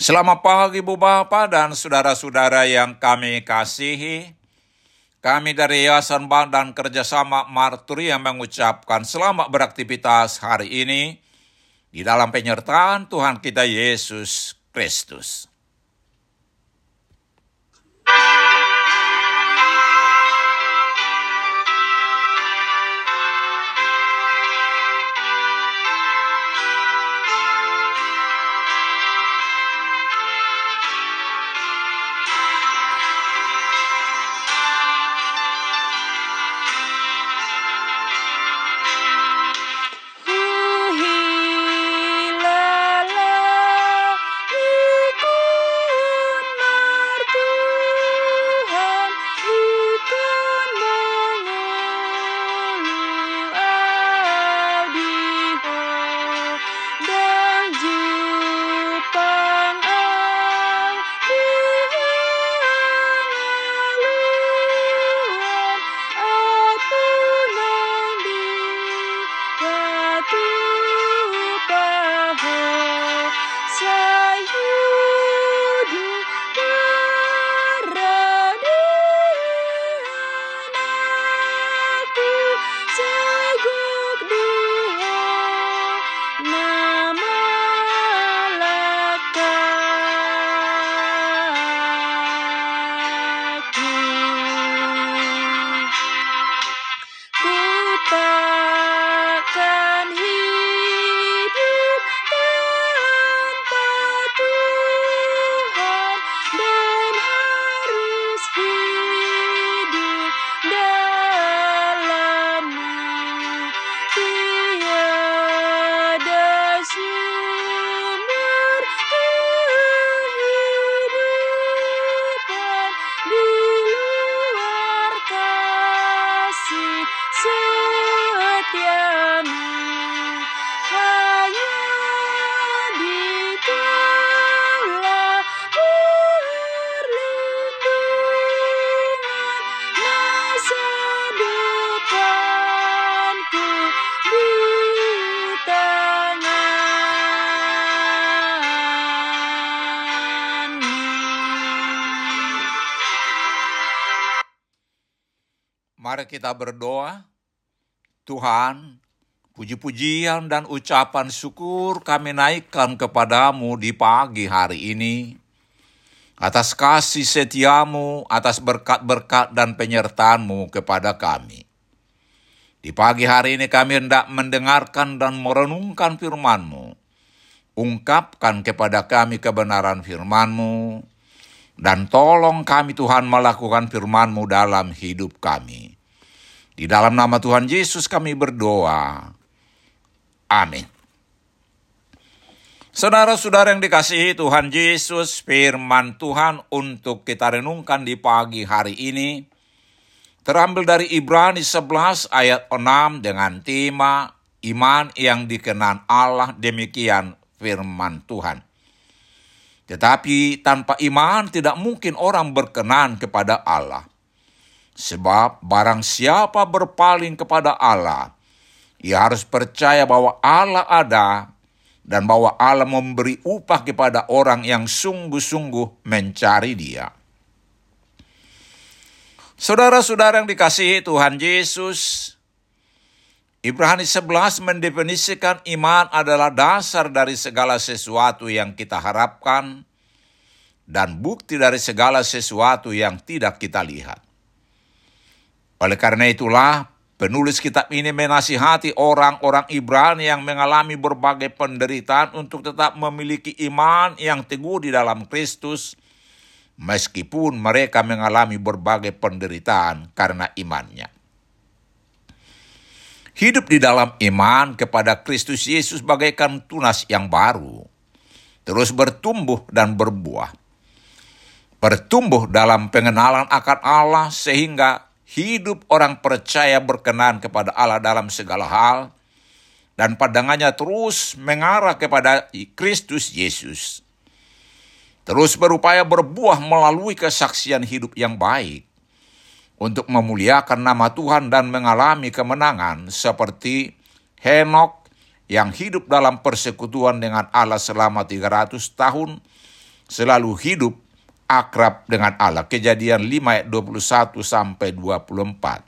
Selamat pagi Bu Bapak dan saudara-saudara yang kami kasihi. Kami dari Yayasan Bank dan Kerjasama Marturi yang mengucapkan selamat beraktivitas hari ini di dalam penyertaan Tuhan kita Yesus Kristus. Mari kita berdoa. Tuhan, puji-pujian dan ucapan syukur kami naikkan kepadamu di pagi hari ini. Atas kasih setiamu, atas berkat-berkat dan penyertaanmu kepada kami. Di pagi hari ini kami hendak mendengarkan dan merenungkan firmanmu. Ungkapkan kepada kami kebenaran firmanmu, dan tolong kami Tuhan melakukan firman-Mu dalam hidup kami. Di dalam nama Tuhan Yesus kami berdoa. Amin. Saudara-saudara yang dikasihi Tuhan Yesus, firman Tuhan untuk kita renungkan di pagi hari ini terambil dari Ibrani 11 ayat 6 dengan tema iman yang dikenan Allah demikian firman Tuhan. Tetapi tanpa iman tidak mungkin orang berkenan kepada Allah. Sebab barang siapa berpaling kepada Allah, ia harus percaya bahwa Allah ada dan bahwa Allah memberi upah kepada orang yang sungguh-sungguh mencari dia. Saudara-saudara yang dikasihi Tuhan Yesus, Ibrani 11 mendefinisikan iman adalah dasar dari segala sesuatu yang kita harapkan dan bukti dari segala sesuatu yang tidak kita lihat. Oleh karena itulah, penulis kitab ini menasihati orang-orang Ibrani yang mengalami berbagai penderitaan untuk tetap memiliki iman yang teguh di dalam Kristus, meskipun mereka mengalami berbagai penderitaan karena imannya. Hidup di dalam iman kepada Kristus Yesus bagaikan tunas yang baru, terus bertumbuh dan berbuah. Bertumbuh dalam pengenalan akan Allah sehingga hidup orang percaya berkenan kepada Allah dalam segala hal, dan pandangannya terus mengarah kepada Kristus Yesus. Terus berupaya berbuah melalui kesaksian hidup yang baik untuk memuliakan nama Tuhan dan mengalami kemenangan seperti Henok yang hidup dalam persekutuan dengan Allah selama 300 tahun selalu hidup akrab dengan Allah. Kejadian 5 ayat 21 sampai 24.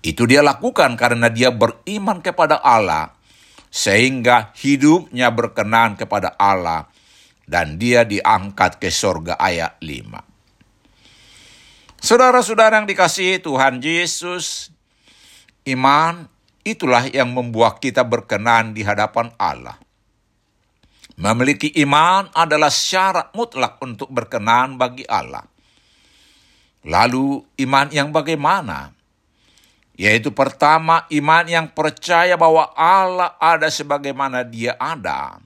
Itu dia lakukan karena dia beriman kepada Allah, sehingga hidupnya berkenan kepada Allah, dan dia diangkat ke sorga ayat 5. Saudara-saudara yang dikasihi Tuhan Yesus, iman itulah yang membuat kita berkenan di hadapan Allah. Memiliki iman adalah syarat mutlak untuk berkenan bagi Allah. Lalu, iman yang bagaimana? Yaitu pertama, iman yang percaya bahwa Allah ada sebagaimana Dia ada,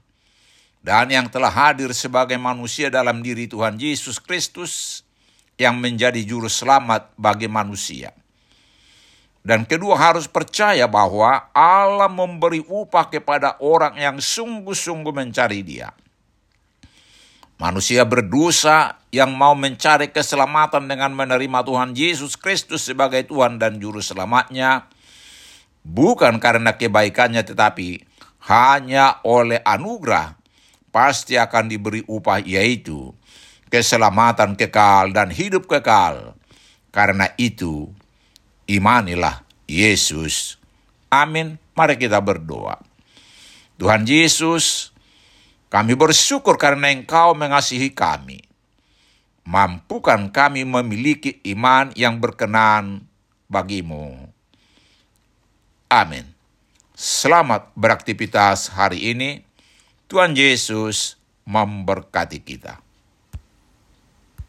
dan yang telah hadir sebagai manusia dalam diri Tuhan Yesus Kristus yang menjadi juru selamat bagi manusia. Dan kedua harus percaya bahwa Allah memberi upah kepada orang yang sungguh-sungguh mencari dia. Manusia berdosa yang mau mencari keselamatan dengan menerima Tuhan Yesus Kristus sebagai Tuhan dan Juru Selamatnya, bukan karena kebaikannya tetapi hanya oleh anugerah, pasti akan diberi upah yaitu keselamatan kekal dan hidup kekal. Karena itu, imanilah Yesus. Amin. Mari kita berdoa. Tuhan Yesus, kami bersyukur karena Engkau mengasihi kami. Mampukan kami memiliki iman yang berkenan bagimu. Amin. Selamat beraktivitas hari ini. Tuhan Yesus memberkati kita.